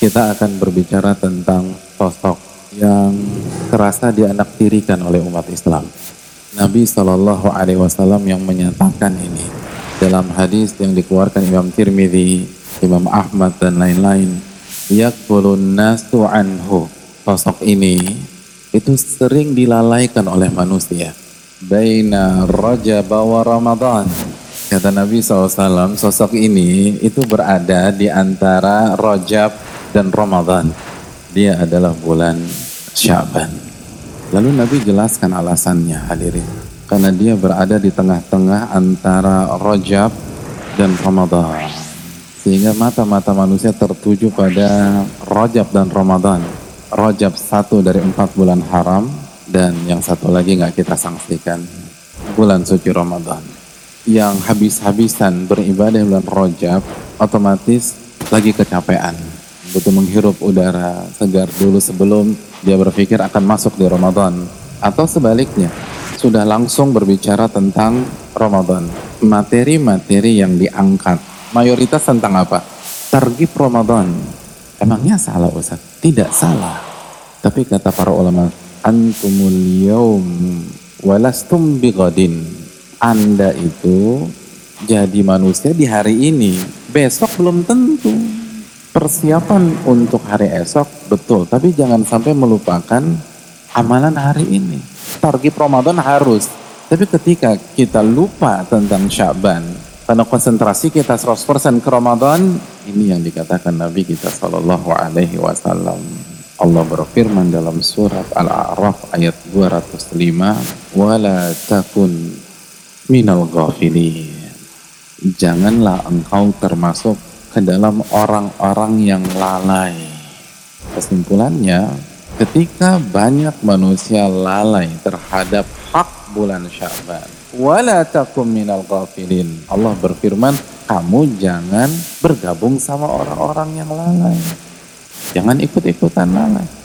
kita akan berbicara tentang sosok yang terasa dianaktirikan oleh umat Islam. Nabi Shallallahu Alaihi Wasallam yang menyatakan ini dalam hadis yang dikeluarkan Imam Tirmidzi, Imam Ahmad dan lain-lain. Yakulun nasu anhu. Sosok ini itu sering dilalaikan oleh manusia. Baina Rajab wa Ramadan. Kata Nabi SAW, sosok ini itu berada di antara Rajab dan Ramadan. Dia adalah bulan Syaban. Lalu Nabi jelaskan alasannya hadirin. Karena dia berada di tengah-tengah antara Rajab dan Ramadan. Sehingga mata-mata manusia tertuju pada Rajab dan Ramadan. Rajab satu dari empat bulan haram dan yang satu lagi nggak kita sanksikan bulan suci Ramadan. Yang habis-habisan beribadah bulan Rajab otomatis lagi kecapean butuh menghirup udara segar dulu sebelum dia berpikir akan masuk di Ramadan. Atau sebaliknya sudah langsung berbicara tentang Ramadan. Materi-materi yang diangkat. Mayoritas tentang apa? Targib Ramadan. Emangnya salah Ustaz? Tidak salah. Tapi kata para ulama antumul yaum walastum bigodin anda itu jadi manusia di hari ini. Besok belum tentu persiapan untuk hari esok betul, tapi jangan sampai melupakan amalan hari ini. Target Ramadan harus, tapi ketika kita lupa tentang Syaban, karena konsentrasi kita 100% ke Ramadan, ini yang dikatakan Nabi kita Shallallahu Alaihi Wasallam. Allah berfirman dalam surat Al-A'raf ayat 205, "Wala takun minal ghafilin." Janganlah engkau termasuk ke dalam orang-orang yang lalai. Kesimpulannya, ketika banyak manusia lalai terhadap hak bulan Syaban, wala takum minal ghafilin. Allah berfirman, kamu jangan bergabung sama orang-orang yang lalai. Jangan ikut-ikutan lalai.